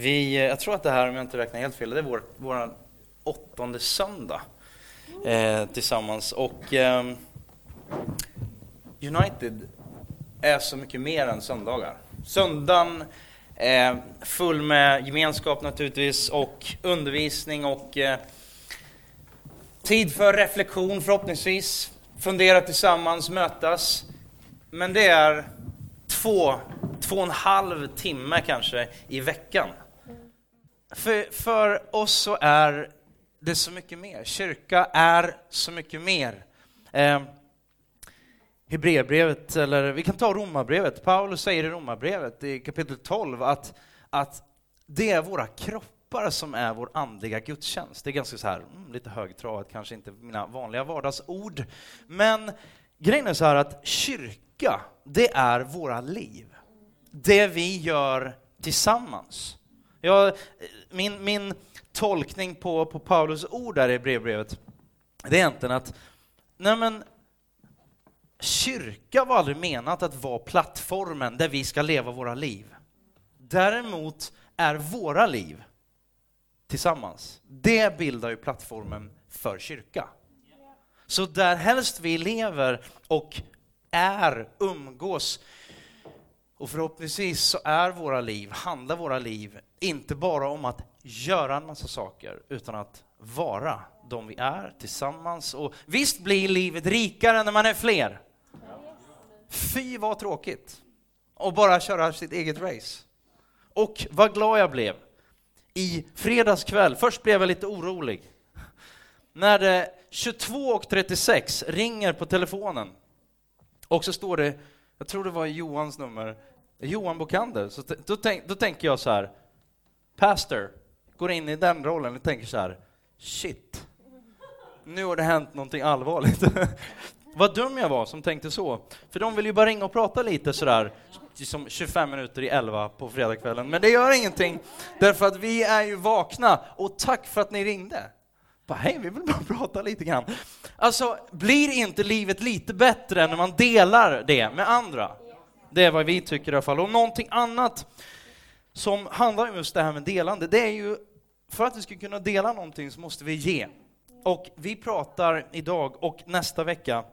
Vi, eh, jag tror att det här, om jag inte räknar helt fel, det är vår, vår åttonde söndag eh, tillsammans. Och eh, United är så mycket mer än söndagar. Söndagen är full med gemenskap naturligtvis och undervisning och eh, tid för reflektion förhoppningsvis. Fundera tillsammans, mötas. Men det är två, två och en halv timme kanske i veckan. För, för oss så är det så mycket mer. Kyrka är så mycket mer. Eh, Hebreerbrevet, eller vi kan ta Romarbrevet. Paulus säger i Romarbrevet i kapitel 12 att, att det är våra kroppar som är vår andliga gudstjänst. Det är ganska så här, mm, lite högtravat, kanske inte mina vanliga vardagsord. Men grejen är så här att kyrka, det är våra liv. Det vi gör tillsammans. Jag, min, min tolkning på, på Paulus ord där i brevbrevet, det är egentligen att nej men, kyrka var aldrig menat att vara plattformen där vi ska leva våra liv. Däremot är våra liv tillsammans, det bildar ju plattformen för kyrka. Så där helst vi lever och är, umgås, och förhoppningsvis så är våra liv, handlar våra liv, inte bara om att göra en massa saker, utan att vara de vi är tillsammans. Och visst blir livet rikare när man är fler. Fy vad tråkigt Och bara köra sitt eget race. Och vad glad jag blev i fredags kväll. Först blev jag lite orolig. När det 22.36 ringer på telefonen och så står det, jag tror det var Johans nummer, Johan Bokander. Så då, tänk, då tänker jag så här, pastor, går in i den rollen och tänker så här, shit, nu har det hänt någonting allvarligt. Vad dum jag var som tänkte så. För de vill ju bara ringa och prata lite sådär, som 25 minuter i 11 på fredagskvällen. Men det gör ingenting, därför att vi är ju vakna. Och tack för att ni ringde. Bara, hej, vi vill bara prata lite grann. Alltså, blir inte livet lite bättre när man delar det med andra? Det är vad vi tycker i alla fall. Och någonting annat som handlar om just det här med delande, det är ju för att vi ska kunna dela någonting så måste vi ge. Och vi pratar idag och nästa vecka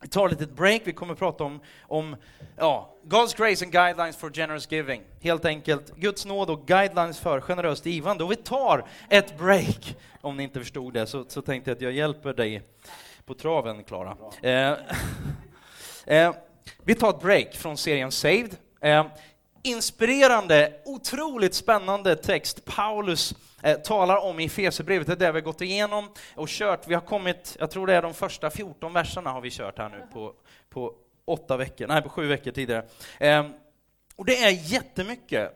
vi tar ett litet break, vi kommer prata om, om ja, God's grace and guidelines for generous giving. Helt enkelt Guds nåd och guidelines för generöst givande. Och vi tar ett break. Om ni inte förstod det så, så tänkte jag att jag hjälper dig på traven, Klara. Eh, eh, vi tar ett break från serien Saved. Eh, inspirerande, otroligt spännande text. Paulus eh, talar om i Efesierbrevet, det är det vi har gått igenom och kört. Vi har kommit, jag tror det är de första 14 verserna har vi kört här nu på, på åtta veckor, nej på sju veckor tidigare. Eh, och det är jättemycket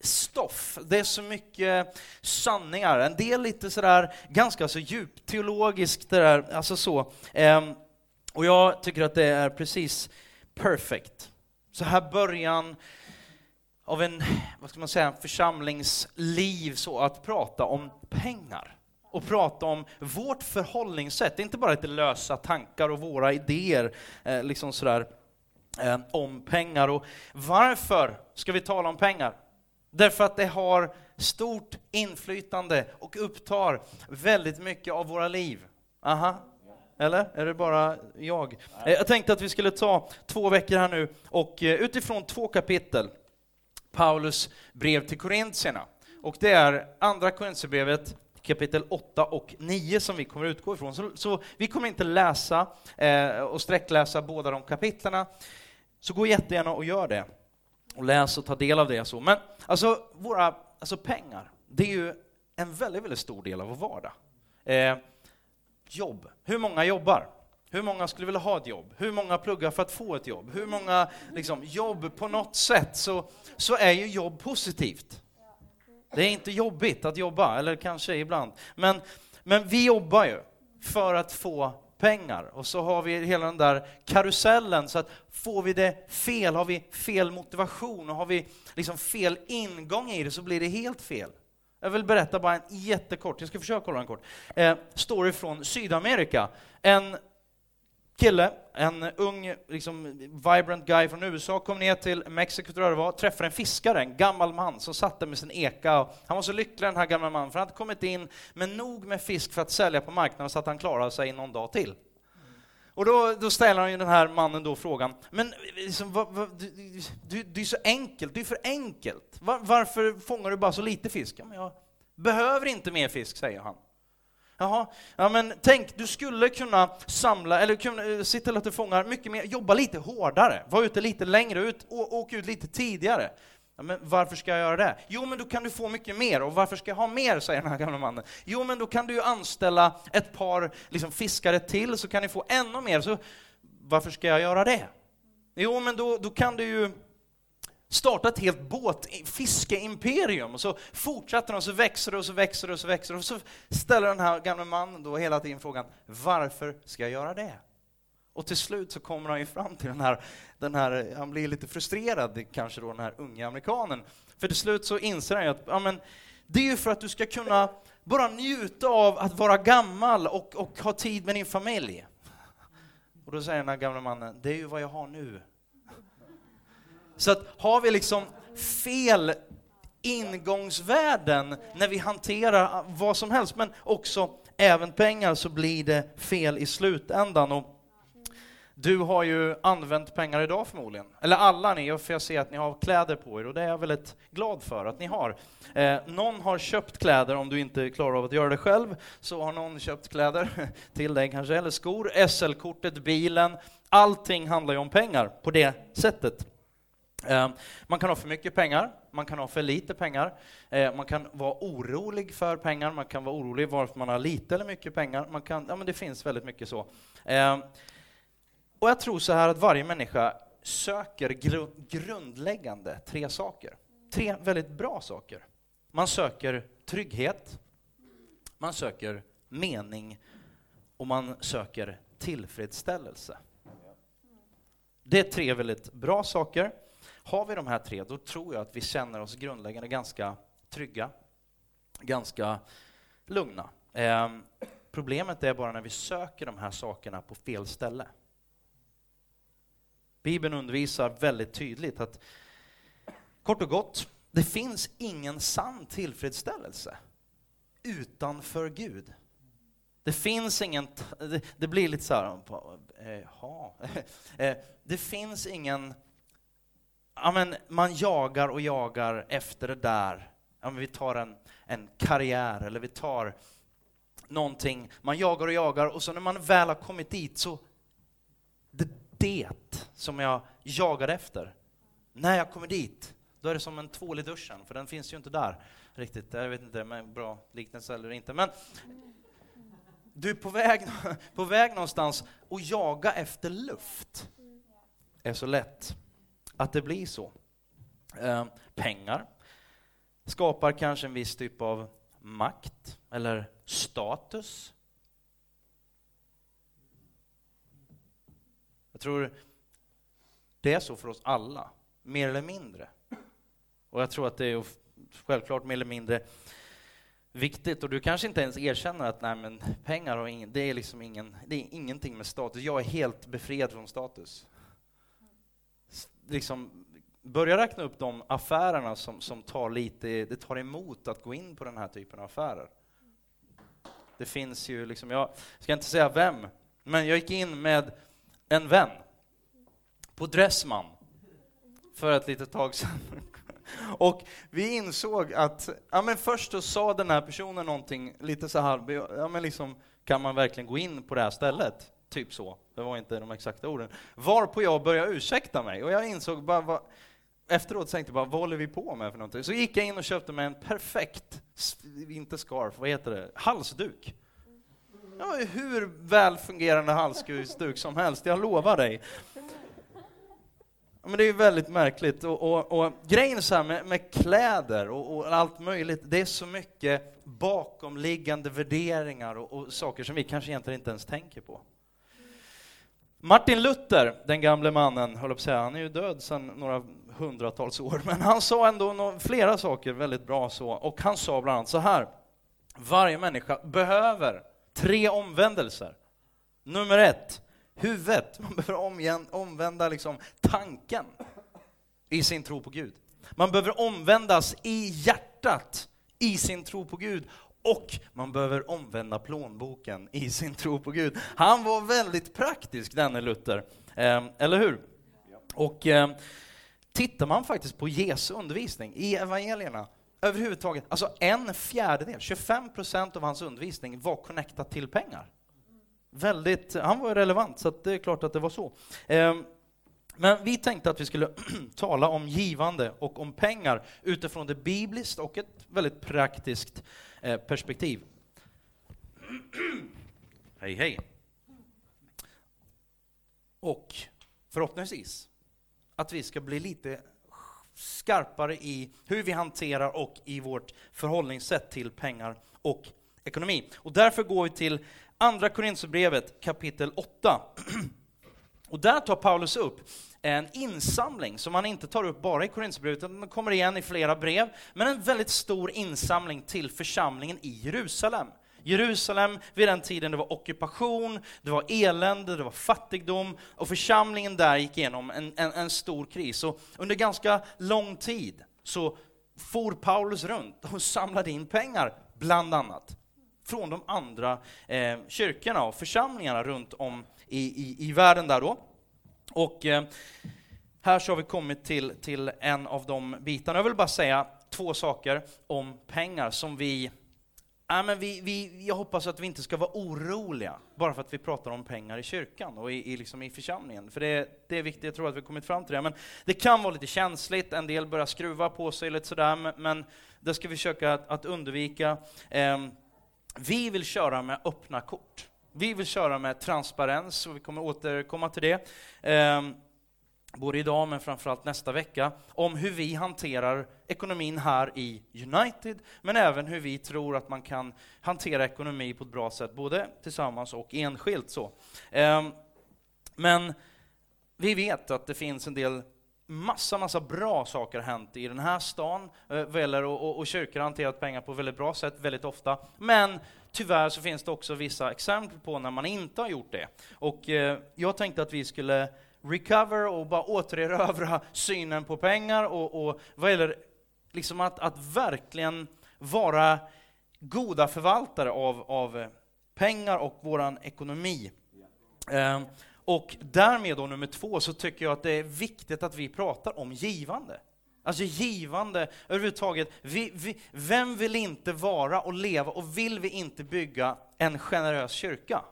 stoff, det är så mycket sanningar, en del lite sådär ganska så djupt teologiskt, det där, alltså så. Eh, och jag tycker att det är precis perfekt. Så här början av en, vad ska man säga, församlingsliv så att prata om pengar och prata om vårt förhållningssätt, inte bara lite lösa tankar och våra idéer eh, liksom sådär, eh, om pengar. Och varför ska vi tala om pengar? Därför att det har stort inflytande och upptar väldigt mycket av våra liv. Aha, eller? Är det bara jag? Eh, jag tänkte att vi skulle ta två veckor här nu och eh, utifrån två kapitel Paulus brev till korintierna. Och det är andra Korintierbrevet kapitel 8 och 9 som vi kommer utgå ifrån. Så, så vi kommer inte läsa eh, och sträckläsa båda de kapitlerna. Så gå jättegärna och gör det. Och läs och ta del av det. Så. Men alltså, våra alltså pengar, det är ju en väldigt, väldigt stor del av vår vardag. Eh, jobb. Hur många jobbar? Hur många skulle vilja ha ett jobb? Hur många pluggar för att få ett jobb? Hur många liksom, jobb på något sätt så, så är ju jobb positivt. Det är inte jobbigt att jobba, eller kanske ibland. Men, men vi jobbar ju för att få pengar och så har vi hela den där karusellen så att får vi det fel, har vi fel motivation och har vi liksom fel ingång i det så blir det helt fel. Jag vill berätta bara en jättekort, jag ska försöka hålla den kort, eh, story från Sydamerika. En kille, en ung, liksom, vibrant guy från USA, kom ner till Mexiko, tror jag det var, träffade en fiskare, en gammal man som satt där med sin eka. Han var så lycklig den här gamla mannen, för han hade kommit in med nog med fisk för att sälja på marknaden så att han klarade sig någon dag till. Och då, då ställer han ju den här mannen då frågan, men liksom, va, va, du, du, du, är så enkelt, du är för enkelt. Var, varför fångar du bara så lite fisk? Ja, men jag behöver inte mer fisk, säger han. Jaha, ja men tänk, du skulle kunna samla, eller kunna, eh, se till att du fångar mycket mer, jobba lite hårdare, vara ute lite längre, ut, och, åka ut lite tidigare. Ja, men varför ska jag göra det? Jo, men då kan du få mycket mer. Och varför ska jag ha mer, säger den här gamla mannen. Jo, men då kan du ju anställa ett par liksom, fiskare till, så kan ni få ännu mer. Så varför ska jag göra det? Jo, men då, då kan du ju starta ett helt båt, fiskeimperium. Och så fortsätter de, och så växer det och så växer det och så växer det. Och så ställer den här gamle mannen då hela tiden frågan, varför ska jag göra det? Och till slut så kommer han ju fram till den här, den här, han blir lite frustrerad kanske då, den här unga amerikanen. För till slut så inser han ju att, ja men, det är ju för att du ska kunna bara njuta av att vara gammal och, och ha tid med din familj. Och då säger den här gamla mannen, det är ju vad jag har nu. Så att har vi liksom fel ingångsvärden när vi hanterar vad som helst, men också även pengar, så blir det fel i slutändan. Och du har ju använt pengar idag förmodligen, eller alla ni, för jag ser att ni har kläder på er och det är jag väldigt glad för att ni har. Eh, någon har köpt kläder, om du inte klarar av att göra det själv, så har någon köpt kläder till dig kanske, eller skor, SL-kortet, bilen, allting handlar ju om pengar på det sättet. Eh, man kan ha för mycket pengar, man kan ha för lite pengar, eh, man kan vara orolig för pengar, man kan vara orolig varför man har lite eller mycket pengar, man kan, ja, men det finns väldigt mycket så. Eh, och jag tror så här att varje människa söker gru grundläggande tre saker. Tre väldigt bra saker. Man söker trygghet, man söker mening och man söker tillfredsställelse. Det är tre väldigt bra saker. Har vi de här tre, då tror jag att vi känner oss grundläggande ganska trygga, ganska lugna. Eh, problemet är bara när vi söker de här sakerna på fel ställe. Bibeln undervisar väldigt tydligt att kort och gott, det finns ingen sann tillfredsställelse utanför Gud. Det finns ingen, det, det blir lite så här, eh, jaha, eh, det finns ingen, ja men man jagar och jagar efter det där. Ja, men vi tar en, en karriär eller vi tar någonting, man jagar och jagar och så när man väl har kommit dit så det det som jag jagade efter. När jag kommer dit, då är det som en tvål i duschen, för den finns ju inte där riktigt. Jag vet inte om det är bra liknelse eller inte. Men du är på väg, på väg någonstans och jaga efter luft är så lätt att det blir så. Eh, pengar skapar kanske en viss typ av makt eller status Jag tror det är så för oss alla, mer eller mindre. Och jag tror att det är självklart mer eller mindre viktigt. Och du kanske inte ens erkänner att nej, men pengar har ingen, det är liksom ingen, det är ingenting med status. Jag är helt befriad från status. Liksom, börja räkna upp de affärerna som, som tar lite, det tar emot att gå in på den här typen av affärer. Det finns ju, liksom, jag ska inte säga vem, men jag gick in med en vän på Dressman för ett litet tag sedan. Och vi insåg att, ja men först så sa den här personen någonting lite så här, ja men liksom, kan man verkligen gå in på det här stället? Typ så, det var inte de exakta orden. Varpå jag började ursäkta mig, och jag insåg bara, vad, efteråt tänkte jag bara, vad håller vi på med för någonting? Så gick jag in och köpte mig en perfekt, inte scarf, vad heter det, halsduk. Ja, hur väl fungerande halsduk som helst, jag lovar dig. Men det är väldigt märkligt. Och, och, och grejen så här med, med kläder och, och, allt möjligt, det är så mycket bakomliggande värderingar och, och saker som vi kanske egentligen inte ens tänker på. Martin Luther, den gamle mannen, höll på att säga, han är ju död sedan några hundratals år, men han sa ändå flera saker väldigt bra så, och han sa bland annat så här, varje människa behöver tre omvändelser. Nummer ett, huvudet, man behöver omvända liksom tanken i sin tro på Gud. Man behöver omvändas i hjärtat i sin tro på Gud och man behöver omvända plånboken i sin tro på Gud. Han var väldigt praktisk, denne Luther. Eh, eller hur? Och eh, tittar man faktiskt på Jesu undervisning i evangelierna, överhuvudtaget, alltså en fjärdedel, 25 procent av hans undervisning var connectat till pengar. Väldigt, han var relevant, så det är klart att det var så. Eh, men vi tänkte att vi skulle tala om givande och om pengar utifrån det bibliskt och ett väldigt praktiskt eh, Eh, perspektiv. hej, hej. Och förhoppningsvis att vi ska bli lite skarpare i hur vi hanterar och i vårt förhållningssätt till pengar och ekonomi. Och därför går vi till Andra Korinthierbrevet kapitel 8. Och där tar Paulus upp en insamling som han inte tar upp bara i Korinthierbrevet, utan den kommer igen i flera brev, men en väldigt stor insamling till församlingen i Jerusalem. Jerusalem vid den tiden, det var ockupation, det var elände, det var fattigdom och församlingen där gick igenom en, en, en stor kris. Och under ganska lång tid så for Paulus runt och samlade in pengar, bland annat, från de andra eh, kyrkorna och församlingarna runt om i, i, i världen där då. Och eh, här så har vi kommit till, till en av de bitarna. Jag vill bara säga två saker om pengar som vi Ja, men vi, vi, jag hoppas att vi inte ska vara oroliga bara för att vi pratar om pengar i kyrkan och i, i, liksom i församlingen. För det, det är viktigt, jag tror att vi har kommit fram till det. Men det kan vara lite känsligt, en del börjar skruva på sig lite sådär, men, men det ska vi försöka att, att undvika. Eh, vi vill köra med öppna kort. Vi vill köra med transparens, och vi kommer återkomma till det. Eh, både idag men framförallt nästa vecka, om hur vi hanterar ekonomin här i United, men även hur vi tror att man kan hantera ekonomi på ett bra sätt, både tillsammans och enskilt. Så. Ehm, men vi vet att det finns en del massa, massa bra saker har hänt i den här stan, eh, och, och, och kyrkor har hanterat pengar på väldigt bra sätt, väldigt ofta. Men tyvärr så finns det också vissa exempel på när man inte har gjort det. Och eh, jag tänkte att vi skulle recover och bara återerövra synen på pengar och, och vad gäller liksom att, att verkligen vara goda förvaltare av, av eh, pengar och vår ekonomi. Eh, och därmed då nummer två så tycker jag att det är viktigt att vi pratar om givande. Alltså givande överhuvudtaget. Vi, vi, vem vill inte vara och leva och vill vi inte bygga en generös kyrka?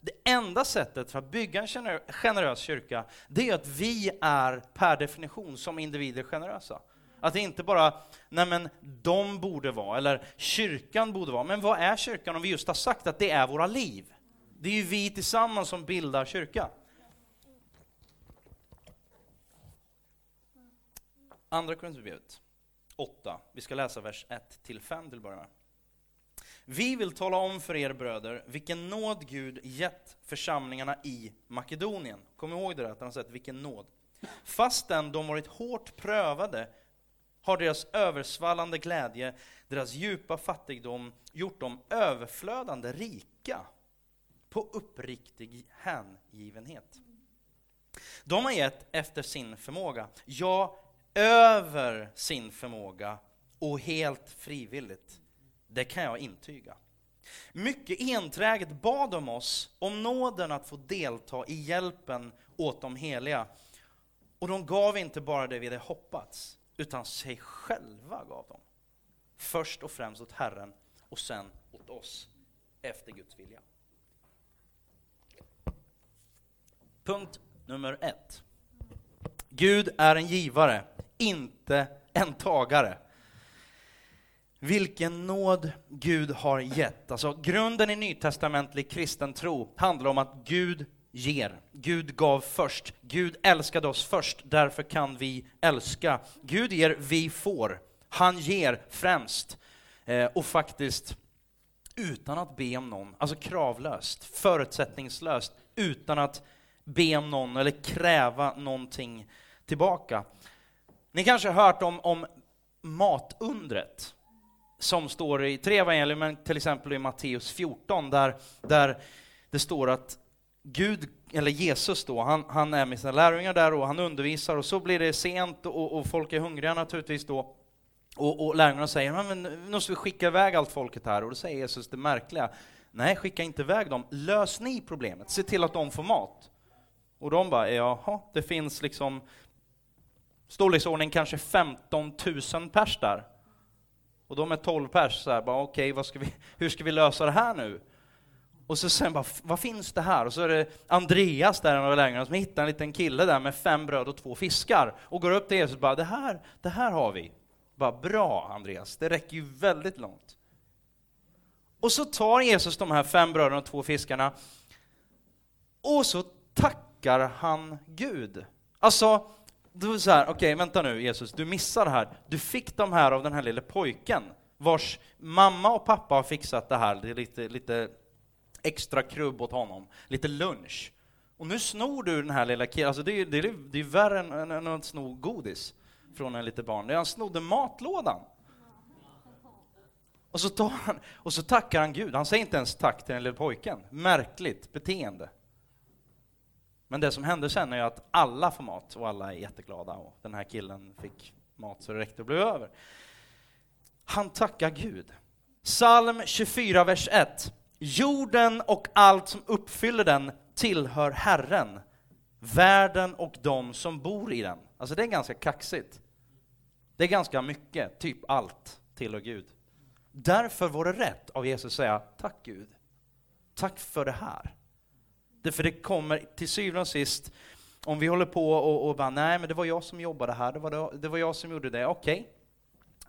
Det enda sättet för att bygga en generös kyrka, det är att vi är per definition som individer generösa. Att det inte bara, nej men de borde vara, eller kyrkan borde vara. Men vad är kyrkan om vi just har sagt att det är våra liv? Det är ju vi tillsammans som bildar kyrka. Andra Korinthierbrevet 8, vi ska läsa vers 1-5 till att börja med. Vi vill tala om för er bröder vilken nåd Gud gett församlingarna i Makedonien. Kom ihåg det där, att han har sagt vilken nåd. Fastän de varit hårt prövade har deras översvallande glädje, deras djupa fattigdom gjort dem överflödande rika på uppriktig hängivenhet. De har gett efter sin förmåga, ja, över sin förmåga och helt frivilligt. Det kan jag intyga. Mycket enträget bad de oss om nåden att få delta i hjälpen åt de heliga. Och de gav inte bara det vi hade hoppats, utan sig själva gav de. Först och främst åt Herren och sen åt oss, efter Guds vilja. Punkt nummer ett. Gud är en givare, inte en tagare. Vilken nåd Gud har gett. Alltså, grunden i nytestamentlig kristen tro handlar om att Gud ger. Gud gav först. Gud älskade oss först, därför kan vi älska. Gud ger, vi får. Han ger främst. Eh, och faktiskt utan att be om någon, alltså kravlöst, förutsättningslöst, utan att be om någon eller kräva någonting tillbaka. Ni kanske har hört om, om matundret som står i tre evangelier, men till exempel i Matteus 14, där, där det står att Gud, eller Jesus då, han, han är med sina lärjungar där och han undervisar och så blir det sent och, och folk är hungriga naturligtvis då. Och, och lärjungarna säger, men nu måste vi skicka iväg allt folket här. Och då säger Jesus det märkliga, nej skicka inte iväg dem, lös ni problemet, se till att de får mat. Och de bara, jaha, det finns liksom storleksordning kanske 15 000 pers där. Och de är 12 pers, så här, bara okej, okay, hur ska vi lösa det här nu? Och så sen bara, vad finns det här? Och så är det Andreas där, en av lärjungarna, som hittar en liten kille där med fem bröd och två fiskar. Och går upp till Jesus och bara, det här, det här har vi. Bara, bra Andreas, det räcker ju väldigt långt. Och så tar Jesus de här fem bröden och två fiskarna, och så tackar han Gud. Alltså, då är så här, okej, okay, vänta nu Jesus, du missar det här. Du fick de här av den här lille pojken, vars mamma och pappa har fixat det här, det är lite, lite extra krubb åt honom, lite lunch. Och nu snor du den här lilla killen, alltså det är, det är, det är värre än, än, än att sno godis från en litet barn. Han snodde matlådan. Och så, tar han, och så tackar han Gud. Han säger inte ens tack till den lille pojken. Märkligt beteende. Men det som hände sen är att alla får mat och alla är jätteglada och den här killen fick mat så det räckte och blev över. Han tackar Gud. Psalm 24, vers 1. Jorden och allt som uppfyller den tillhör Herren, världen och de som bor i den. Alltså det är ganska kaxigt. Det är ganska mycket, typ allt, tillhör Gud. Därför var det rätt av Jesus att säga tack Gud. Tack för det här. Därför det kommer till syvende och sist, om vi håller på och, och bara, nej men det var jag som jobbade här, det var, det, det var jag som gjorde det, okej. Okay.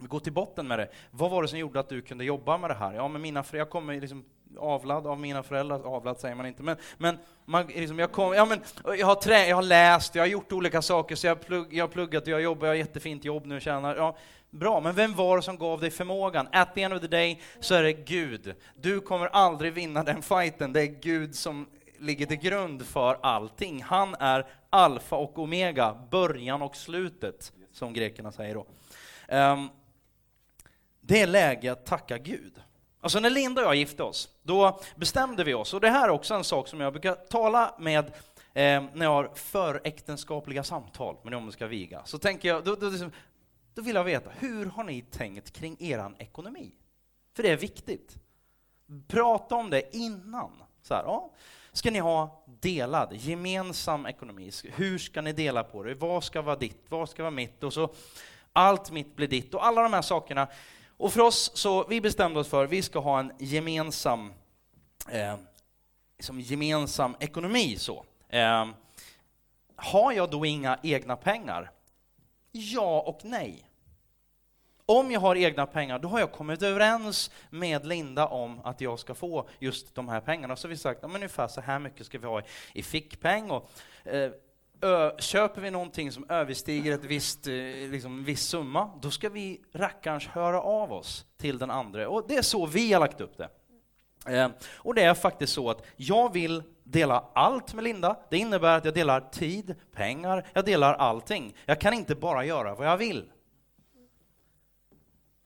Vi går till botten med det. Vad var det som gjorde att du kunde jobba med det här? Ja, men mina föräldrar, jag kommer liksom avlad av mina föräldrar, avlad säger man inte, men, men, man, liksom, jag, kom, ja, men jag, har trä, jag har läst, jag har gjort olika saker, så jag, plugg, jag har pluggat och jag jobbar, jag har jättefint jobb nu tjänar, ja, bra, men vem var det som gav dig förmågan? At the end of the day så är det Gud. Du kommer aldrig vinna den fighten, det är Gud som ligger till grund för allting. Han är alfa och omega, början och slutet, som grekerna säger då. Um, det är läge att tacka Gud. Alltså när Linda och jag gifte oss, då bestämde vi oss, och det här är också en sak som jag brukar tala med eh, när jag har föräktenskapliga samtal med någon som ska viga. Så tänker jag, då, då, liksom, då vill jag veta, hur har ni tänkt kring er ekonomi? För det är viktigt. Prata om det innan. Så här, ja. Ska ni ha delad, gemensam ekonomi? Hur ska ni dela på det? Vad ska vara ditt? Vad ska vara mitt? Och så allt mitt blir ditt. Och alla de här sakerna och för oss, så vi bestämde oss för att vi ska ha en gemensam, eh, som gemensam ekonomi. Så. Eh, har jag då inga egna pengar? Ja och nej. Om jag har egna pengar, då har jag kommit överens med Linda om att jag ska få just de här pengarna. Så vi sagt, ja, men ungefär så här mycket ska vi ha i fickpeng. Och, eh, köper vi någonting som överstiger ett visst, eh, liksom, viss summa, då ska vi rackarns höra av oss till den andra. Och det är så vi har lagt upp det. Eh, och det är faktiskt så att jag vill dela allt med Linda. Det innebär att jag delar tid, pengar, jag delar allting. Jag kan inte bara göra vad jag vill.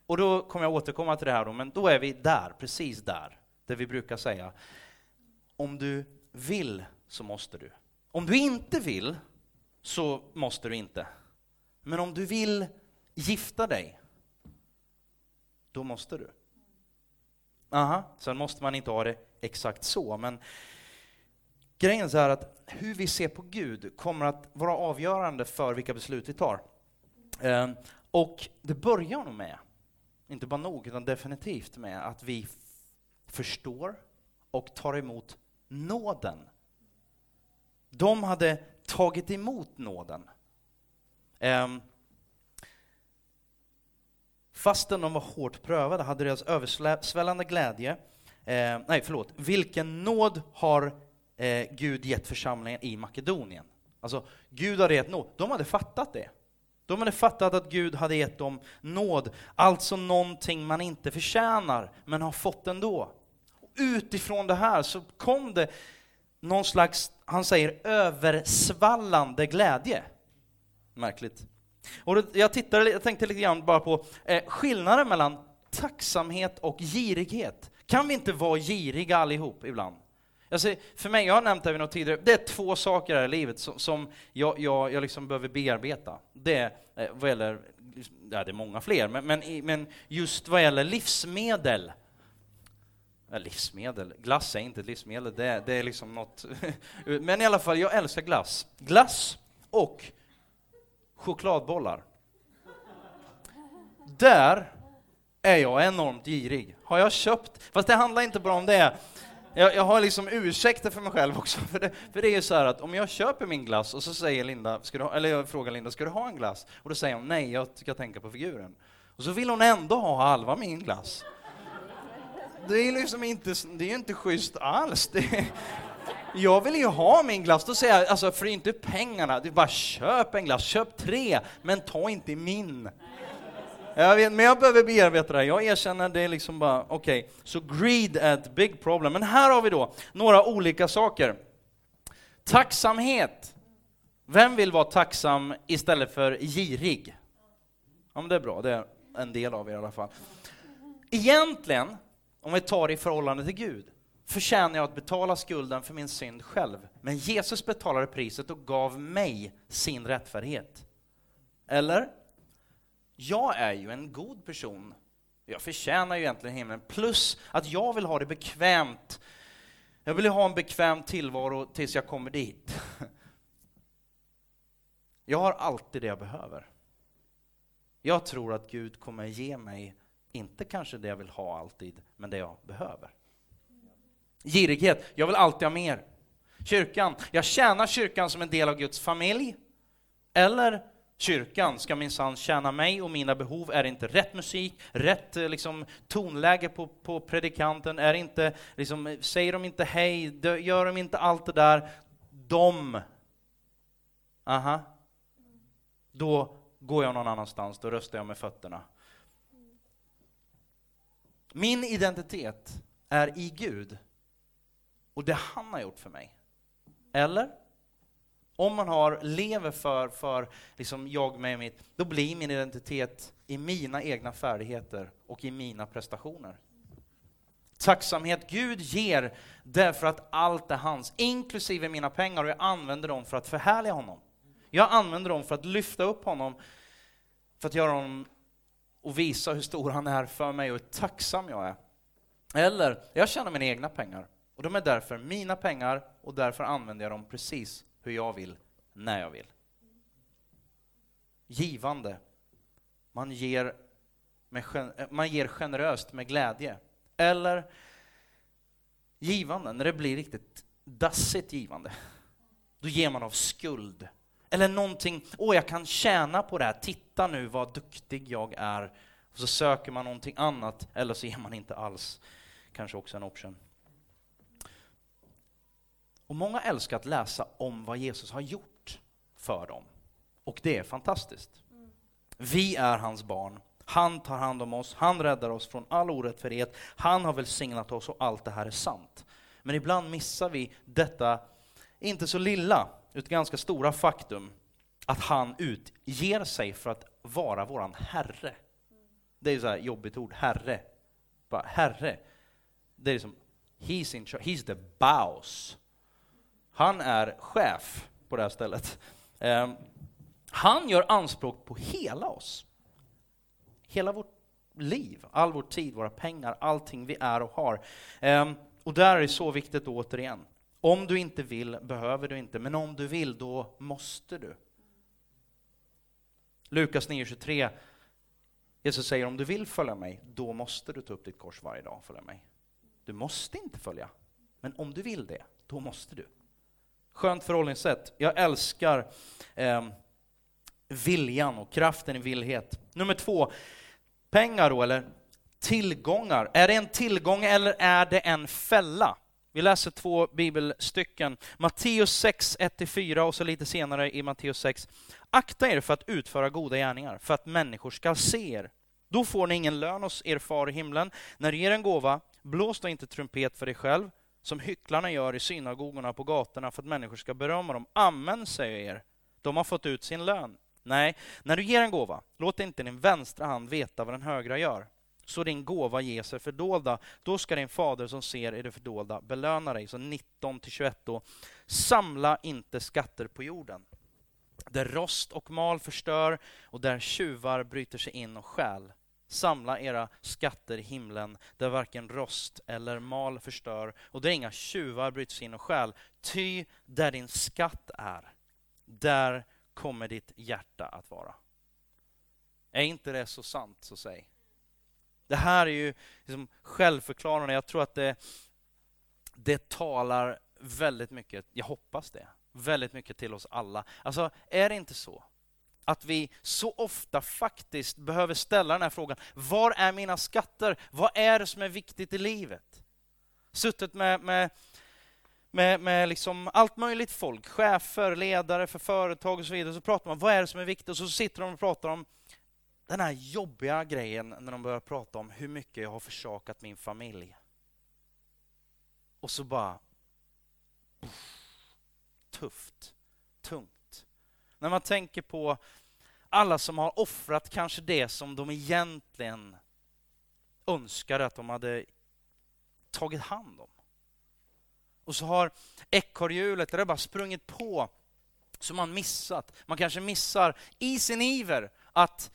Och då kommer jag återkomma till det här då, men då är vi där, precis där, där vi brukar säga, om du vill så måste du. Om du inte vill, så måste du inte. Men om du vill gifta dig, då måste du. Aha, sen måste man inte ha det exakt så, men grejen är att hur vi ser på Gud kommer att vara avgörande för vilka beslut vi tar. Ehm, och det börjar nog med, inte bara nog, utan definitivt med att vi förstår och tar emot nåden de hade tagit emot nåden. Um, fastän de var hårt prövade hade deras översvällande glädje, eh, nej förlåt, vilken nåd har eh, Gud gett församlingen i Makedonien? Alltså, Gud har gett nåd. De hade fattat det. De hade fattat att Gud hade gett dem nåd, alltså någonting man inte förtjänar, men har fått ändå. Utifrån det här så kom det någon slags, han säger översvallande glädje. Märkligt. Och jag, tittade, jag tänkte lite grann bara på eh, skillnaden mellan tacksamhet och girighet. Kan vi inte vara giriga allihop ibland? Alltså, för mig, jag har nämnt det vid något tidigare, det är två saker här i livet som, som jag, jag, jag liksom behöver bearbeta. Det är eh, vad gäller, ja, det är många fler, men, men, men just vad gäller livsmedel. Ja, livsmedel, glass är inte ett livsmedel, det, det är liksom något... men i alla fall, jag älskar glass. Glass och chokladbollar. Där är jag enormt girig. Har jag köpt, fast det handlar inte bara om det, jag, jag har liksom ursäkter för mig själv också, för det, för det är ju så här att om jag köper min glass och så säger Linda, ska du, eller jag frågar Linda, ska du ha en glass? Och då säger hon nej, jag ska tänka på figuren. Och så vill hon ändå ha halva min glass. Det är liksom inte, det är inte schysst alls. Det, jag vill ju ha min glass, då säger jag, alltså för det är inte pengarna, det är bara köp en glass, köp tre, men ta inte min. Jag vet, men jag behöver bearbeta det här. Jag erkänner det är liksom bara, okej. Okay. Så greed är ett big problem. Men här har vi då några olika saker. Tacksamhet. Vem vill vara tacksam istället för girig? Ja, men det är bra, det är en del av er i alla fall. Egentligen, om vi tar i förhållande till Gud, förtjänar jag att betala skulden för min synd själv. Men Jesus betalade priset och gav mig sin rättfärdighet. Eller? Jag är ju en god person. Jag förtjänar ju egentligen himlen. Plus att jag vill ha det bekvämt. Jag vill ha en bekväm tillvaro tills jag kommer dit. Jag har alltid det jag behöver. Jag tror att Gud kommer ge mig, inte kanske det jag vill ha alltid, men det jag behöver. Girighet, jag vill alltid ha mer. Kyrkan, jag tjänar kyrkan som en del av Guds familj. Eller Kyrkan ska minsann tjäna mig och mina behov. Är det inte rätt musik, rätt eh, liksom, tonläge på, på predikanten, är inte, liksom, säger de inte hej, gör de inte allt det där, de, aha, då går jag någon annanstans, då röstar jag med fötterna. Min identitet är i Gud och det han har gjort för mig. Eller? Om man har, lever för, för liksom jag, mig, och mitt, då blir min identitet i mina egna färdigheter och i mina prestationer. Tacksamhet Gud ger därför att allt är hans, inklusive mina pengar, och jag använder dem för att förhärliga honom. Jag använder dem för att lyfta upp honom, för att göra honom och visa hur stor han är för mig och hur tacksam jag är. Eller, jag tjänar mina egna pengar, och de är därför mina pengar, och därför använder jag dem precis hur jag vill, när jag vill. Givande. Man ger, med, eh, man ger generöst med glädje. Eller givande, när det blir riktigt dassigt givande. Då ger man av skuld. Eller någonting, åh jag kan tjäna på det här, titta nu vad duktig jag är. Och så söker man någonting annat, eller så ger man inte alls. Kanske också en option. Och många älskar att läsa om vad Jesus har gjort för dem. Och det är fantastiskt. Vi är hans barn. Han tar hand om oss, han räddar oss från all orättfärdighet, han har välsignat oss och allt det här är sant. Men ibland missar vi detta, inte så lilla, utan ganska stora faktum, att han utger sig för att vara våran Herre. Det är så jobbigt ord, Herre. Bara, herre. Det är som, he's in he's the boss. Han är chef på det här stället. Ehm, han gör anspråk på hela oss. Hela vårt liv, all vår tid, våra pengar, allting vi är och har. Ehm, och där är det så viktigt återigen. Om du inte vill behöver du inte, men om du vill då måste du. Lukas 9.23 Jesus säger om du vill följa mig, då måste du ta upp ditt kors varje dag och följa mig. Du måste inte följa, men om du vill det, då måste du. Skönt förhållningssätt. Jag älskar eh, viljan och kraften i villhet. Nummer två, pengar då, eller tillgångar. Är det en tillgång eller är det en fälla? Vi läser två bibelstycken. Matteus 6, 1-4 och så lite senare i Matteus 6. Akta er för att utföra goda gärningar, för att människor ska se er. Då får ni ingen lön hos er far i himlen. När du ger en gåva, blås då inte trumpet för dig själv, som hycklarna gör i synagogorna på gatorna för att människor ska berömma dem. Amen, säger er. De har fått ut sin lön. Nej, när du ger en gåva, låt inte din vänstra hand veta vad den högra gör. så din gåva ges sig fördolda. Då ska din fader som ser i det fördolda belöna dig. Så 19 21 då. Samla inte skatter på jorden. Där rost och mal förstör och där tjuvar bryter sig in och stjäl. Samla era skatter i himlen där varken rost eller mal förstör och där inga tjuvar bryter in och stjäl. Ty där din skatt är, där kommer ditt hjärta att vara. Är inte det så sant, så säg. Det här är ju liksom självförklarande. Jag tror att det, det talar väldigt mycket, jag hoppas det, väldigt mycket till oss alla. Alltså, är det inte så att vi så ofta faktiskt behöver ställa den här frågan. Var är mina skatter? Vad är det som är viktigt i livet? Suttit med, med, med, med liksom allt möjligt folk, chefer, ledare för företag och så vidare. Så pratar man vad är det som är viktigt? Och så sitter de och pratar om den här jobbiga grejen när de börjar prata om hur mycket jag har försakat min familj. Och så bara... tufft, tungt. När man tänker på alla som har offrat kanske det som de egentligen önskade att de hade tagit hand om. Och så har ekorrhjulet det bara sprungit på som man missat. Man kanske missar i sin iver att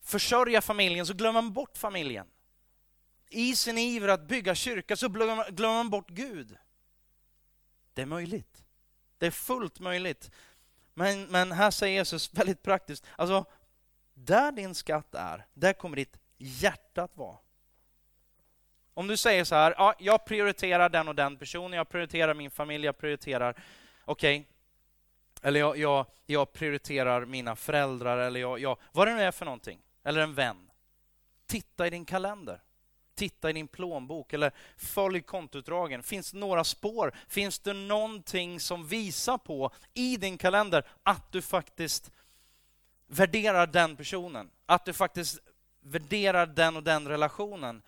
försörja familjen så glömmer man bort familjen. I sin iver att bygga kyrka så glömmer man bort Gud. Det är möjligt. Det är fullt möjligt. Men, men här säger Jesus väldigt praktiskt, alltså där din skatt är, där kommer ditt hjärta att vara. Om du säger så här, ja, jag prioriterar den och den personen, jag prioriterar min familj, jag prioriterar, okej, okay. eller jag, jag, jag, prioriterar mina föräldrar, eller jag, jag, vad det nu är för någonting eller en vän. Titta i din kalender. Titta i din plånbok eller följ kontoutdragen. Finns det några spår? Finns det någonting som visar på i din kalender att du faktiskt värderar den personen? Att du faktiskt värderar den och den relationen?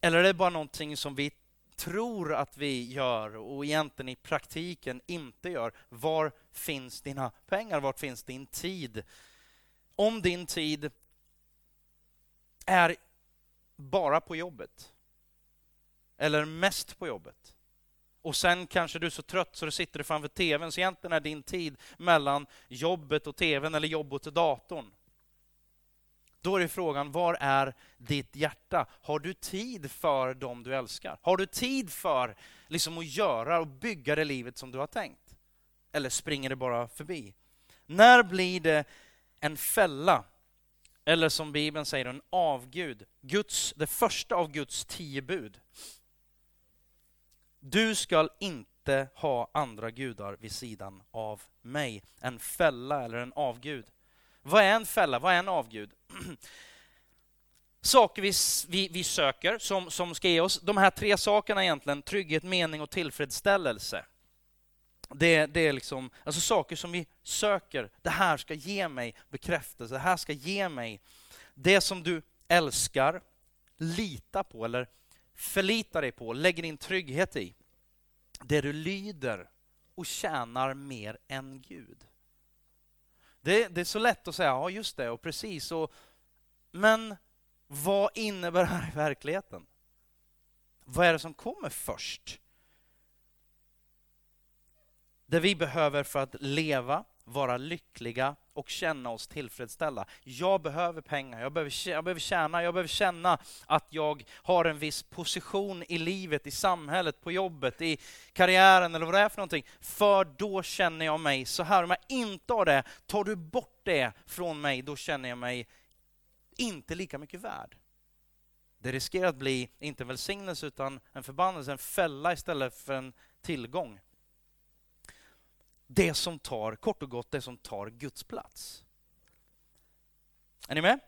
Eller är det bara någonting som vi tror att vi gör och egentligen i praktiken inte gör? Var finns dina pengar? Var finns din tid? Om din tid är bara på jobbet. Eller mest på jobbet. Och sen kanske du är så trött så du sitter framför tvn, så egentligen är din tid mellan jobbet och tvn eller jobbet och datorn. Då är frågan, var är ditt hjärta? Har du tid för dem du älskar? Har du tid för liksom, att göra och bygga det livet som du har tänkt? Eller springer det bara förbi? När blir det en fälla eller som Bibeln säger, en avgud. Guds, det första av Guds tio bud. Du skall inte ha andra gudar vid sidan av mig. En fälla eller en avgud. Vad är en fälla? Vad är en avgud? Saker vi, vi, vi söker som, som ska ge oss, de här tre sakerna egentligen, trygghet, mening och tillfredsställelse. Det, det, är liksom, alltså saker som vi söker. Det här ska ge mig bekräftelse, det här ska ge mig det som du älskar, lita på eller förlita dig på, lägger din trygghet i. Det du lyder och tjänar mer än Gud. Det, det är så lätt att säga, ja just det, och precis. Och, men vad innebär det här i verkligheten? Vad är det som kommer först? Det vi behöver för att leva, vara lyckliga och känna oss tillfredsställda. Jag behöver pengar, jag behöver, jag behöver tjäna, jag behöver känna att jag har en viss position i livet, i samhället, på jobbet, i karriären eller vad det är för någonting. För då känner jag mig så här. Om jag inte har det, tar du bort det från mig, då känner jag mig inte lika mycket värd. Det riskerar att bli, inte en välsignelse, utan en förbannelse, en fälla istället för en tillgång det som tar, kort och gott, det som tar Guds plats. Är ni med?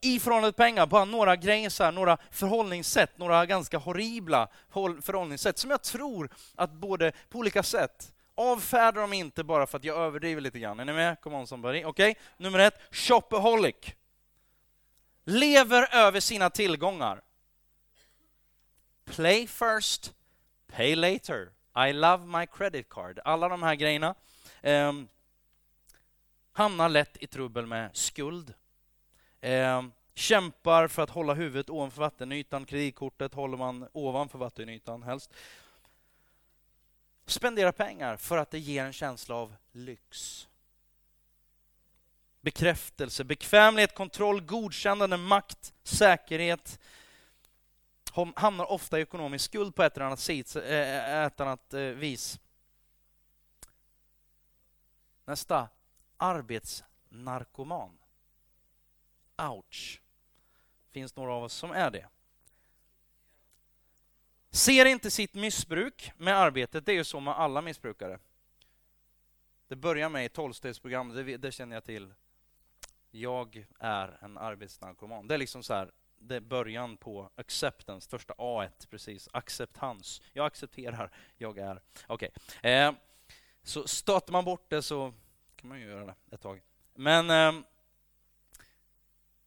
I förhållande till pengar, bara några grejer, så här, några förhållningssätt, några ganska horribla förhållningssätt som jag tror att både på olika sätt avfärdar dem inte bara för att jag överdriver lite grann. Är ni med? Come on somebody. Okej, okay. nummer ett, shopaholic. Lever över sina tillgångar. Play first, pay later. I love my credit card. Alla de här grejerna eh, hamnar lätt i trubbel med skuld. Eh, kämpar för att hålla huvudet ovanför vattenytan. Kreditkortet håller man ovanför vattenytan helst. Spendera pengar för att det ger en känsla av lyx. Bekräftelse, bekvämlighet, kontroll, godkännande, makt, säkerhet hamnar ofta i ekonomisk skuld på ett eller annat, sit, eh, eh, ett annat eh, vis. Nästa. Arbetsnarkoman. Ouch. finns några av oss som är det. Ser inte sitt missbruk med arbetet, det är ju så med alla missbrukare. Det börjar med i tolvstegsprogrammet, det, det känner jag till. Jag är en arbetsnarkoman. Det är liksom så här, det är början på acceptance, första A precis. Acceptans. Jag accepterar, jag är. Okej. Okay. Eh, så stöter man bort det så kan man ju göra det ett tag. Men eh,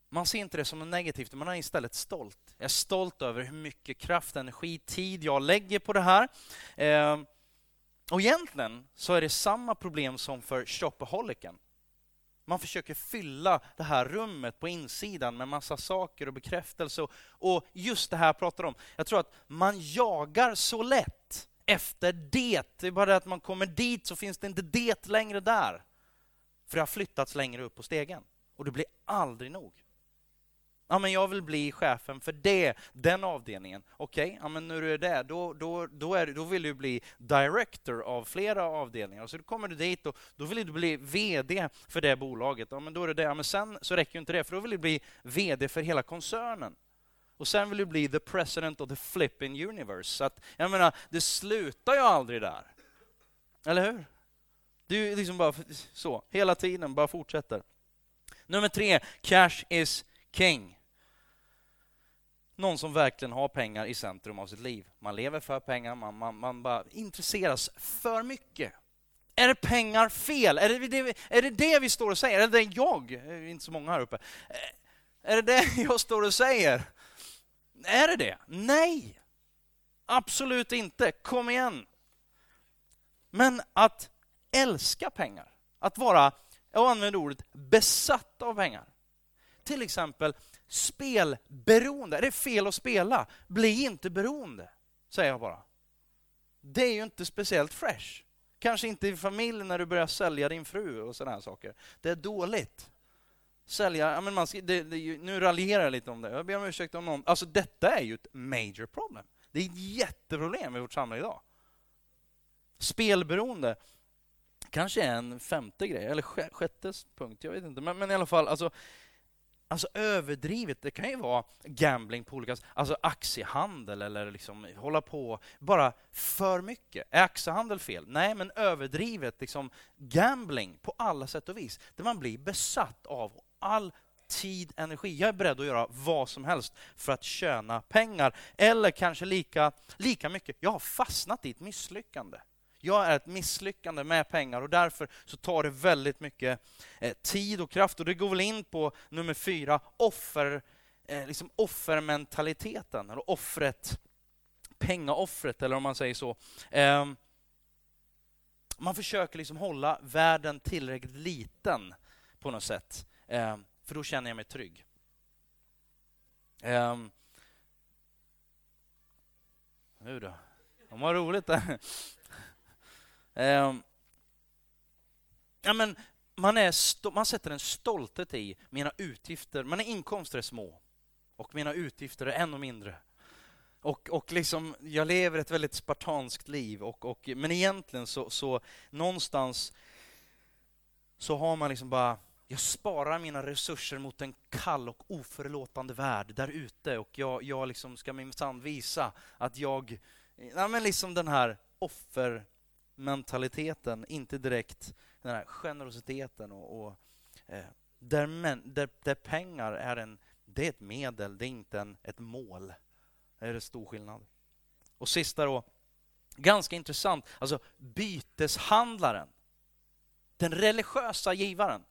man ser inte det som något negativt, man är istället stolt. Jag är stolt över hur mycket kraft, energi, tid jag lägger på det här. Eh, och egentligen så är det samma problem som för shopaholicen. Man försöker fylla det här rummet på insidan med massa saker och bekräftelse. Och, just det här jag pratar om. Jag tror att man jagar så lätt efter det. Det är bara det att man kommer dit så finns det inte det längre där. För det har flyttats längre upp på stegen. Och det blir aldrig nog. Ja, men jag vill bli chefen för det, den avdelningen. Okej, okay, ja, men när du är det, då, då, då, är, då vill du bli director av flera avdelningar. Så då kommer du dit och då vill du bli VD för det bolaget. Ja, men då är det det. Ja, men sen så räcker inte det, för då vill du bli VD för hela koncernen. Och sen vill du bli the president of the flipping universe. Så att, jag menar, det slutar ju aldrig där. Eller hur? Det är liksom bara så, hela tiden, bara fortsätter. Nummer tre, cash is king någon som verkligen har pengar i centrum av sitt liv. Man lever för pengar, man, man, man bara intresseras för mycket. Är pengar fel? Är det, det, är det det vi står och säger? Är det det jag, inte så många här uppe, eh, är det det jag står och säger? Är det det? Nej! Absolut inte. Kom igen! Men att älska pengar, att vara, jag använder ordet besatt av pengar. Till exempel spelberoende. Är det fel att spela? Bli inte beroende, säger jag bara. Det är ju inte speciellt fresh. Kanske inte i familjen när du börjar sälja din fru och sådana här saker. Det är dåligt. Sälja, ja, men man ska, det, det, nu raljerar jag lite om det. Jag ber om ursäkt om någon... Alltså detta är ju ett major problem. Det är ett jätteproblem i vårt samhälle idag. Spelberoende kanske är en femte grej, eller sjätte punkt, jag vet inte. Men, men i alla fall, alltså, Alltså överdrivet, det kan ju vara gambling på olika sätt, alltså aktiehandel eller liksom hålla på, bara för mycket. Är aktiehandel fel? Nej, men överdrivet liksom gambling på alla sätt och vis. Där man blir besatt av all tid, energi. Jag är beredd att göra vad som helst för att tjäna pengar. Eller kanske lika, lika mycket, jag har fastnat i ett misslyckande. Jag är ett misslyckande med pengar och därför så tar det väldigt mycket eh, tid och kraft. Och det går väl in på nummer fyra, offer, eh, liksom offermentaliteten, eller offret, pengaoffret, eller om man säger så. Ehm, man försöker liksom hålla världen tillräckligt liten på något sätt, ehm, för då känner jag mig trygg. Ehm, nu då? De har roligt där. Eh, ja, men man, är man sätter en stolthet i mina utgifter. Mina inkomster är små och mina utgifter är ännu mindre. Och, och liksom, jag lever ett väldigt spartanskt liv, och, och, men egentligen så, så någonstans så har man liksom bara jag sparar mina resurser mot en kall och oförlåtande värld där ute och jag, jag liksom ska minsann visa att jag... Ja, men liksom den här offer mentaliteten, inte direkt den här generositeten och, och eh, där, men, där, där, pengar är, en, det är ett medel, det är inte en, ett mål. Det är det stor skillnad. Och sista då, ganska intressant, alltså byteshandlaren, den religiösa givaren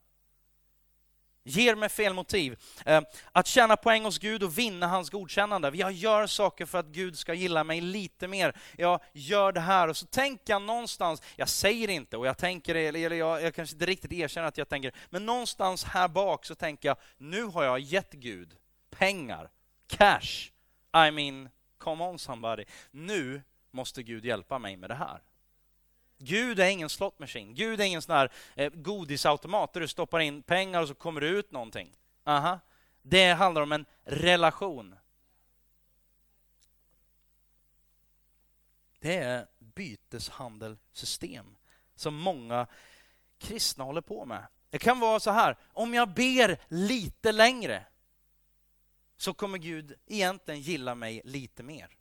ger med fel motiv. Eh, att tjäna poäng hos Gud och vinna hans godkännande. Jag gör saker för att Gud ska gilla mig lite mer. Jag gör det här och så tänker jag någonstans, jag säger inte och jag tänker, eller jag, jag kanske inte riktigt erkänner att jag tänker, men någonstans här bak så tänker jag, nu har jag gett Gud pengar, cash. I mean, come on somebody. Nu måste Gud hjälpa mig med det här. Gud är ingen slot machine. Gud är ingen sån här eh, godisautomat där du stoppar in pengar och så kommer det ut någonting. Aha. Det handlar om en relation. Det är byteshandelssystem som många kristna håller på med. Det kan vara så här, om jag ber lite längre så kommer Gud egentligen gilla mig lite mer.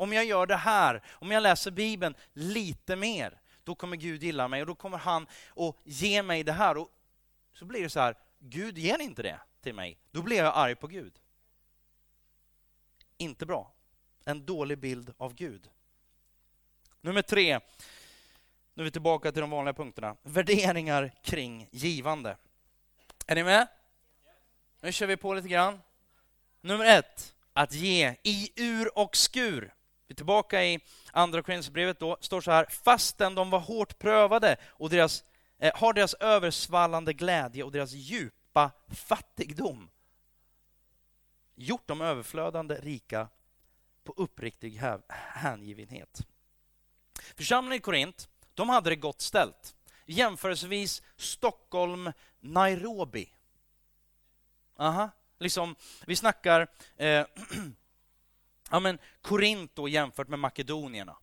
Om jag gör det här, om jag läser Bibeln lite mer, då kommer Gud gilla mig och då kommer han att ge mig det här. Och så blir det så här, Gud ger inte det till mig. Då blir jag arg på Gud. Inte bra. En dålig bild av Gud. Nummer tre. Nu är vi tillbaka till de vanliga punkterna. Värderingar kring givande. Är ni med? Nu kör vi på lite grann. Nummer ett. Att ge i ur och skur. Vi är tillbaka i andra Korinthierbrevet då, står så här, fastän de var hårt prövade och deras, eh, har deras översvallande glädje och deras djupa fattigdom gjort dem överflödande rika på uppriktig hängivenhet. Församlingen i Korint, de hade det gott ställt. Jämförelsevis Stockholm, Nairobi. Aha, liksom, vi snackar eh, ja, men Korint då jämfört med makedonierna.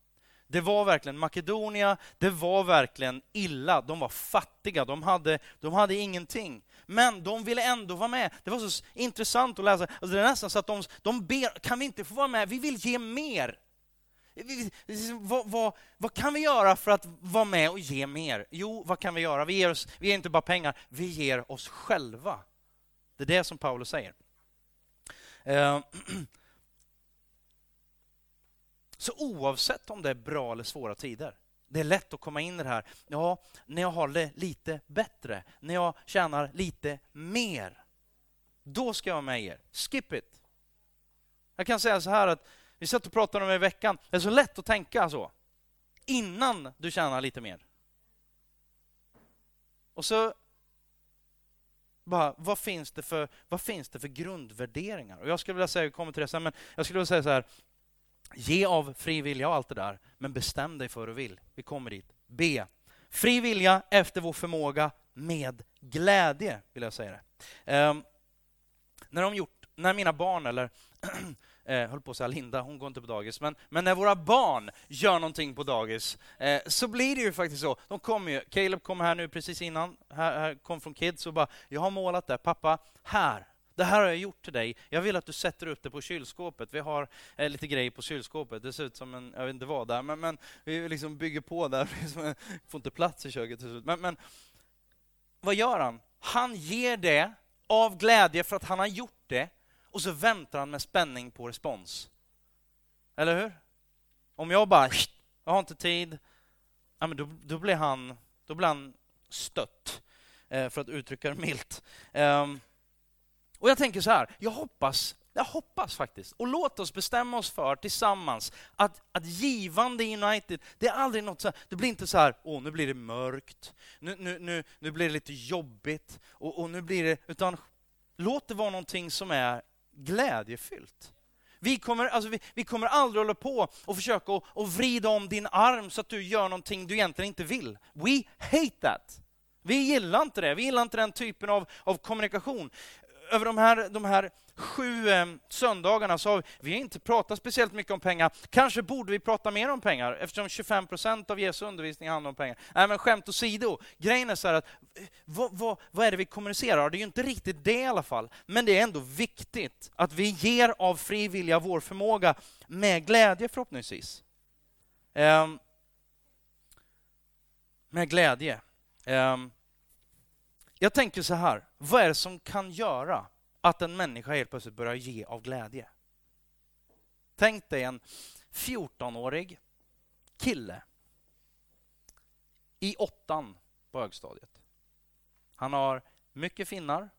Det var verkligen Makedonia, det var verkligen illa. De var fattiga, de hade, de hade ingenting. Men de ville ändå vara med. Det var så intressant att läsa. Alltså det är nästan så att de, de ber, kan vi inte få vara med? Vi vill ge mer. Vad, vad, vad, kan vi göra för att vara med och ge mer? Jo, vad kan vi göra? Vi ger, oss, vi ger inte bara pengar, vi ger oss själva. Det är det som Paulus säger. Eh, Så oavsett om det är bra eller svåra tider, det är lätt att komma in i det här. Ja, när jag har det lite bättre, när jag tjänar lite mer, då ska jag vara med er. Skip it. Jag kan säga så här att vi satt och pratade om det i veckan. Det är så lätt att tänka så. Innan du tjänar lite mer. Och så bara, vad finns det för, vad finns det för grundvärderingar? Och jag skulle vilja säga, jag kommer till det sen, men jag skulle vilja säga så här, Ge av fri vilja och allt det där, men bestäm dig för vad du vill. Vi kommer dit. B. Fri vilja efter vår förmåga med glädje, vill jag säga det. Eh, när, de gjort, när mina barn, eller eh, höll på att säga Linda, hon går inte på dagis, men, men när våra barn gör någonting på dagis eh, så blir det ju faktiskt så. De kommer ju, Caleb kom här nu precis innan, här, här kom från Kids och bara, jag har målat det, pappa, här, det här har jag gjort till dig. Jag vill att du sätter upp det på kylskåpet. Vi har eh, lite grejer på kylskåpet. Det ser ut som en, jag vet inte vad där, men, men vi liksom bygger på där. Vi får inte plats i köket till slut. Men, men vad gör han? Han ger det av glädje för att han har gjort det och så väntar han med spänning på respons. Eller hur? Om jag bara, jag har inte tid, ja, men då, då, blir han, då blir han stött, eh, för att uttrycka det milt. Ehm, och jag tänker så här, jag hoppas, jag hoppas faktiskt, och låt oss bestämma oss för tillsammans att, att givande i United, det är aldrig något så här, det blir inte så här, åh nu blir det mörkt, nu, nu, nu, nu blir det lite jobbigt, och, och nu blir det, utan låt det vara någonting som är glädjefyllt. Vi kommer, alltså vi, vi, kommer aldrig hålla på och försöka och, och vrida om din arm så att du gör någonting du egentligen inte vill. We hate that. Vi gillar inte det. Vi gillar inte den typen av, av kommunikation över de här, de här sju ehm, söndagarna så har vi, vi har inte pratat speciellt mycket om pengar. Kanske borde vi prata mer om pengar eftersom 25 procent av Jesu undervisning handlar om pengar. Nej, men skämt åsido. Grejen är så här att eh, vad, vad, vad är det vi kommunicerar? Det är ju inte riktigt det i alla fall. Men det är ändå viktigt att vi ger av fri vilja vår förmåga med glädje förhoppningsvis. Um, med glädje. Um, jag tänker så här, vad är det som kan göra att en människa helt plötsligt börjar ge av glädje? Tänk dig en 14-årig kille i åttan på högstadiet. Han har mycket finnar.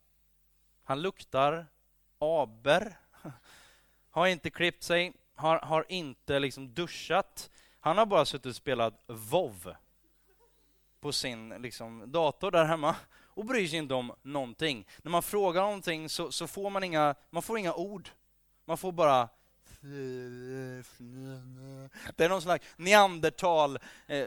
Han luktar aber. Har inte klippt sig. Har, har inte liksom duschat. Han har bara suttit och spelat VOV på sin liksom, dator där hemma och bryr sig inte om någonting. När man frågar någonting så, så får man inga, man får inga ord. Man får bara det är någon slags neandertal eh,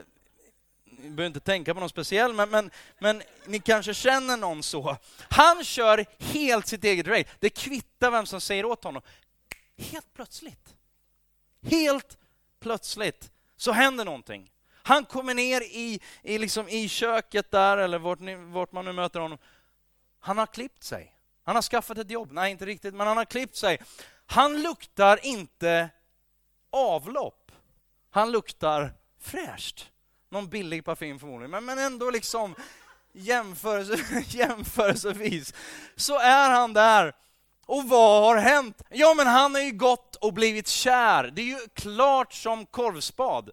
ni behöver inte tänka på någon speciell, men, men, men ni kanske känner någon så. Han kör helt sitt eget race. Det kvittar vem som säger åt honom. Helt plötsligt, helt plötsligt så händer någonting. Han kommer ner i, i, liksom i köket där, eller vart, vart man nu möter honom. Han har klippt sig. Han har skaffat ett jobb. Nej, inte riktigt, men han har klippt sig. Han luktar inte avlopp. Han luktar fräscht någon billig parfym förmodligen, men, men ändå liksom jämförelse, jämförelsevis så är han där. Och vad har hänt? Ja, men han har ju gått och blivit kär. Det är ju klart som korvspad.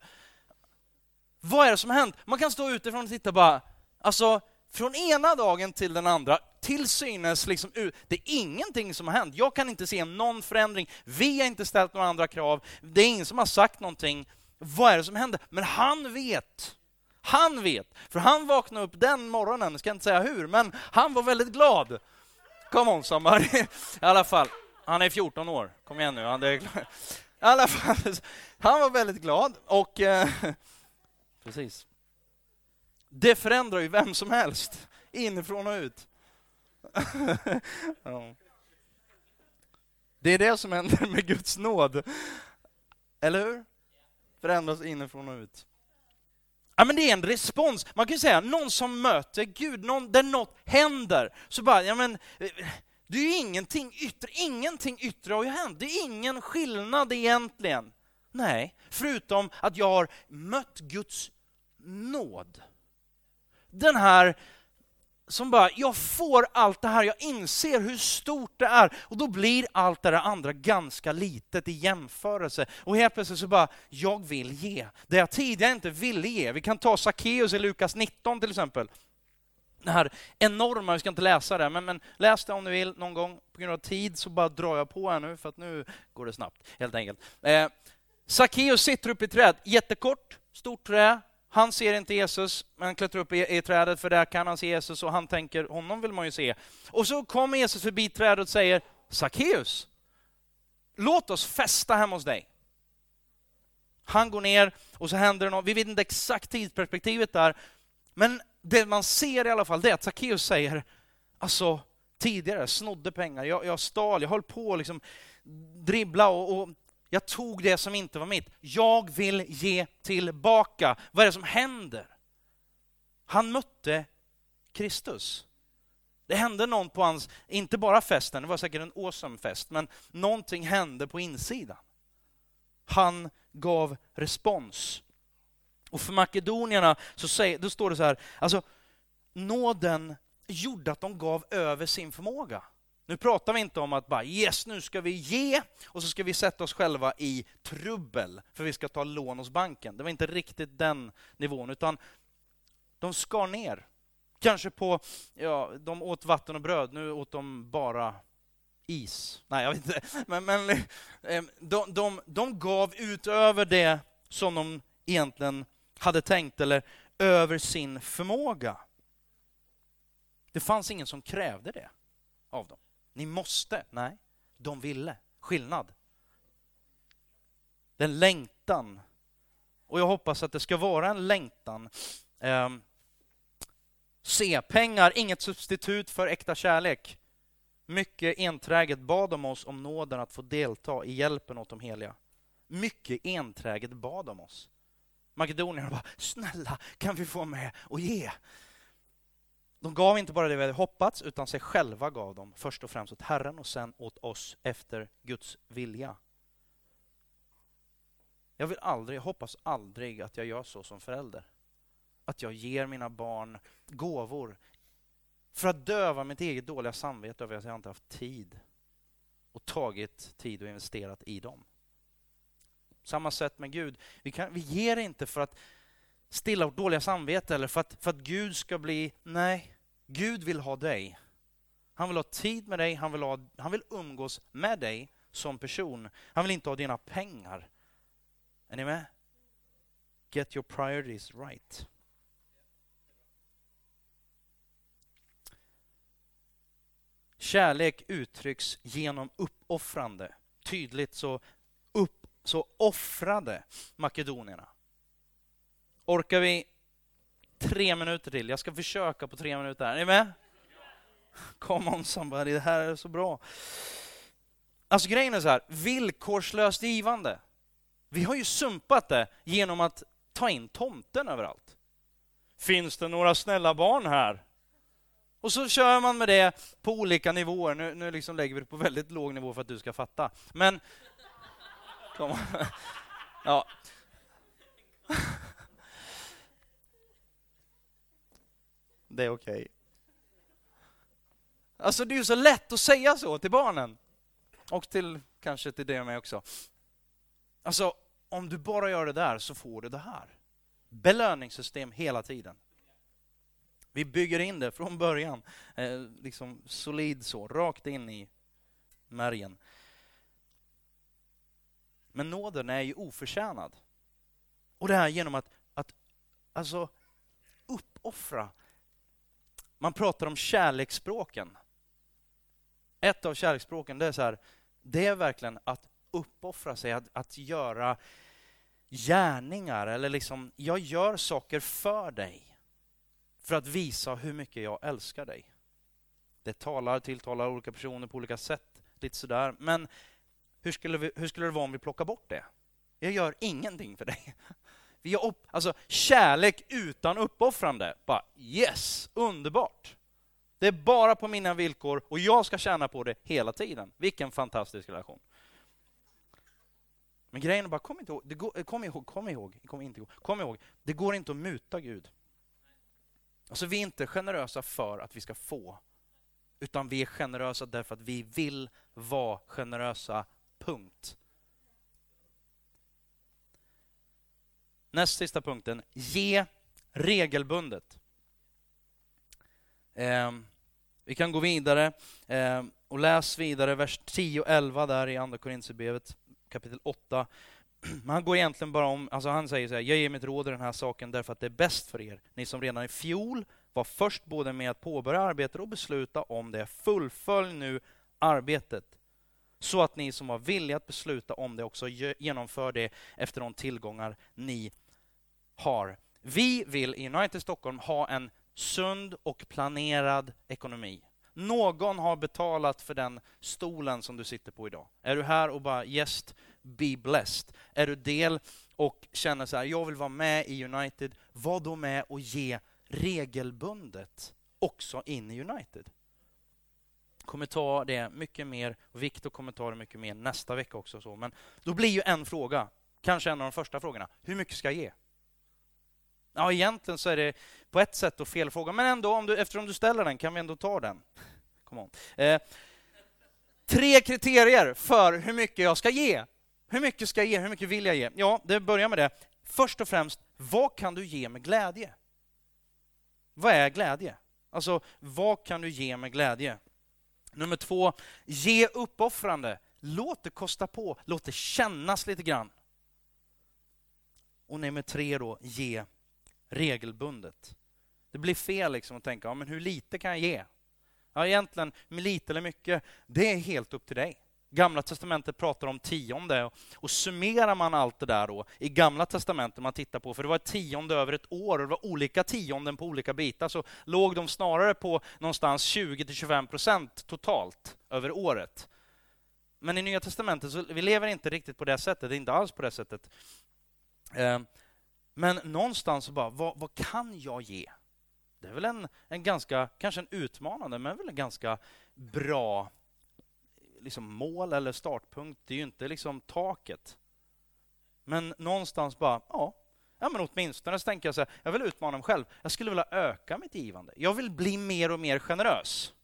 Vad är det som har hänt? Man kan stå utifrån och titta bara, alltså från ena dagen till den andra, till synes liksom Det är ingenting som har hänt. Jag kan inte se någon förändring. Vi har inte ställt några andra krav. Det är ingen som har sagt någonting. Vad är det som händer? Men han vet. Han vet. För han vaknade upp den morgonen, jag ska inte säga hur, men han var väldigt glad. Come on somebody. I alla fall, han är 14 år. Kom igen nu. Han, är glad. I alla fall, han var väldigt glad och... Eh, Precis. Det förändrar ju vem som helst, inifrån och ut. ja. Det är det som händer med Guds nåd. Eller hur? förändras inifrån och ut. Ja, men det är en respons. Man kan ju säga någon som möter Gud, någon, där något händer. Så bara, ja men, det är ju ingenting yttre, ingenting yttre har ju hänt. Det är ingen skillnad egentligen. Nej, förutom att jag har mött Guds nåd. Den här som bara, jag får allt det här, jag inser hur stort det är och då blir allt det där andra ganska litet i jämförelse. Och helt plötsligt så bara, jag vill ge. Det jag tidigare inte ville ge. Vi kan ta Sackeus i Lukas 19 till exempel. Det här enorma, vi ska inte läsa det, men, men läs det om ni vill någon gång. På grund av tid så bara drar jag på här nu, för att nu går det snabbt, helt enkelt. Eh, Sackeus sitter uppe i träd, jättekort, stort trä, han ser inte Jesus, men han klättrar upp i, i, trädet för där kan han se Jesus och han tänker, honom vill man ju se. Och så kommer Jesus förbi trädet och säger, Sackeus, låt oss festa hemma hos dig. Han går ner och så händer det något, vi vet inte exakt tidsperspektivet där, men det man ser i alla fall det är att Sackeus säger, alltså tidigare snodde pengar, jag, jag stal, jag höll på att liksom dribbla och, och jag tog det som inte var mitt. Jag vill ge tillbaka. Vad är det som händer? Han mötte Kristus. Det hände något på hans, inte bara festen, det var säkert en awesome fest, men någonting hände på insidan. Han gav respons. Och för makedonierna så säger, då står det så här, alltså nåden gjorde att de gav över sin förmåga. Nu pratar vi inte om att bara yes, nu ska vi ge och så ska vi sätta oss själva i trubbel för vi ska ta lån hos banken. Det var inte riktigt den nivån, utan de skar ner. Kanske på, ja, de åt vatten och bröd, nu åt de bara is. Nej, jag vet inte. Men, men ehm, de, de, de gav utöver det som de egentligen hade tänkt, eller över sin förmåga. Det fanns ingen som krävde det av dem. Ni måste. Nej, de ville. Skillnad. Den längtan. Och jag hoppas att det ska vara en längtan. Eh, se, pengar, inget substitut för äkta kärlek. Mycket enträget bad de oss om nåden att få delta i hjälpen åt de heliga. Mycket enträget bad de oss. Makedonierna bara, snälla, kan vi få med och ge? De gav inte bara det vi hade hoppats, utan sig själva gav de först och främst åt Herren och sen åt oss efter Guds vilja. Jag vill aldrig, jag hoppas aldrig att jag gör så som förälder. Att jag ger mina barn gåvor för att döva mitt eget dåliga samvete över att jag inte haft tid och tagit tid och investerat i dem. Samma sätt med Gud. Vi, kan, vi ger inte för att stilla vårt dåliga samvete eller för att, för att Gud ska bli... Nej, Gud vill ha dig. Han vill ha tid med dig, han vill, ha, han vill umgås med dig som person. Han vill inte ha dina pengar. Är ni med? Get your priorities right. Kärlek uttrycks genom uppoffrande. Tydligt så, upp, så offrade makedonierna. Orkar vi tre minuter till? Jag ska försöka på tre minuter. Är ni med? Come on somebody, det här är så bra. Alltså grejen är så här, villkorslöst givande. Vi har ju sumpat det genom att ta in tomten överallt. Finns det några snälla barn här? Och så kör man med det på olika nivåer. Nu, nu liksom lägger vi det på väldigt låg nivå för att du ska fatta. Men... Kom. Ja. Det är okej. Okay. Alltså det är ju så lätt att säga så till barnen. Och till kanske till dig och mig också. Alltså, om du bara gör det där så får du det här. Belöningssystem hela tiden. Vi bygger in det från början, eh, liksom solid så, rakt in i märgen. Men nåden är ju oförtjänad. Och det här genom att, att alltså, uppoffra. Man pratar om kärleksspråken. Ett av kärleksspråken det är så här, det är verkligen att uppoffra sig, att, att göra gärningar eller liksom, jag gör saker för dig för att visa hur mycket jag älskar dig. Det talar, tilltalar olika personer på olika sätt, lite sådär. Men hur skulle, vi, hur skulle det vara om vi plockar bort det? Jag gör ingenting för dig. Vi har upp, alltså kärlek utan uppoffrande. Bara yes, underbart. Det är bara på mina villkor och jag ska tjäna på det hela tiden. Vilken fantastisk relation. Men grejen är bara, kom, inte ihåg, det går, kom ihåg, kom ihåg, kom inte ihåg, kom ihåg, det går inte att muta Gud. Alltså vi är inte generösa för att vi ska få, utan vi är generösa därför att vi vill vara generösa, punkt. Näst sista punkten, ge regelbundet. Eh, vi kan gå vidare eh, och läs vidare vers 10 och 11 där i Andra Korintierbrevet kapitel 8. Men han går egentligen bara om, alltså han säger så här, jag ger mitt råd i den här saken därför att det är bäst för er. Ni som redan i fjol var först både med att påbörja arbetet och besluta om det. Fullfölj nu arbetet så att ni som var villiga att besluta om det också genomför det efter de tillgångar ni har. Vi vill i United Stockholm ha en sund och planerad ekonomi. Någon har betalat för den stolen som du sitter på idag. Är du här och bara gäst, be blessed. Är du del och känner så här, jag vill vara med i United, var då med och ge regelbundet också in i United kommer ta det mycket mer, och Viktor kommer ta det mycket mer nästa vecka också. Så. Men då blir ju en fråga, kanske en av de första frågorna, hur mycket ska jag ge? Ja, egentligen så är det på ett sätt och fel fråga, men ändå, om du, eftersom du ställer den kan vi ändå ta den. Come on. Eh, tre kriterier för hur mycket jag ska ge. Hur mycket ska jag ge? Hur mycket vill jag ge? Ja, det börjar med det. Först och främst, vad kan du ge med glädje? Vad är glädje? Alltså, vad kan du ge med glädje? Nummer två, ge uppoffrande. Låt det kosta på, låt det kännas lite grann. Och nummer tre då, ge regelbundet. Det blir fel liksom att tänka, ja, men hur lite kan jag ge? Ja, egentligen, med lite eller mycket, det är helt upp till dig. Gamla testamentet pratar om tionde och summerar man allt det där då i Gamla testamentet man tittar på, för det var ett tionde över ett år och det var olika tionden på olika bitar, så låg de snarare på någonstans 20 25 procent totalt över året. Men i Nya testamentet så vi lever inte riktigt på det sättet, det är inte alls på det sättet. Ehm, men någonstans så bara, vad, vad kan jag ge? Det är väl en, en ganska, kanske en utmanande, men väl en ganska bra liksom mål eller startpunkt. Det är ju inte liksom taket. Men någonstans bara, ja, ja men åtminstone så tänker jag så här, jag vill utmana mig själv. Jag skulle vilja öka mitt givande. Jag vill bli mer och mer generös.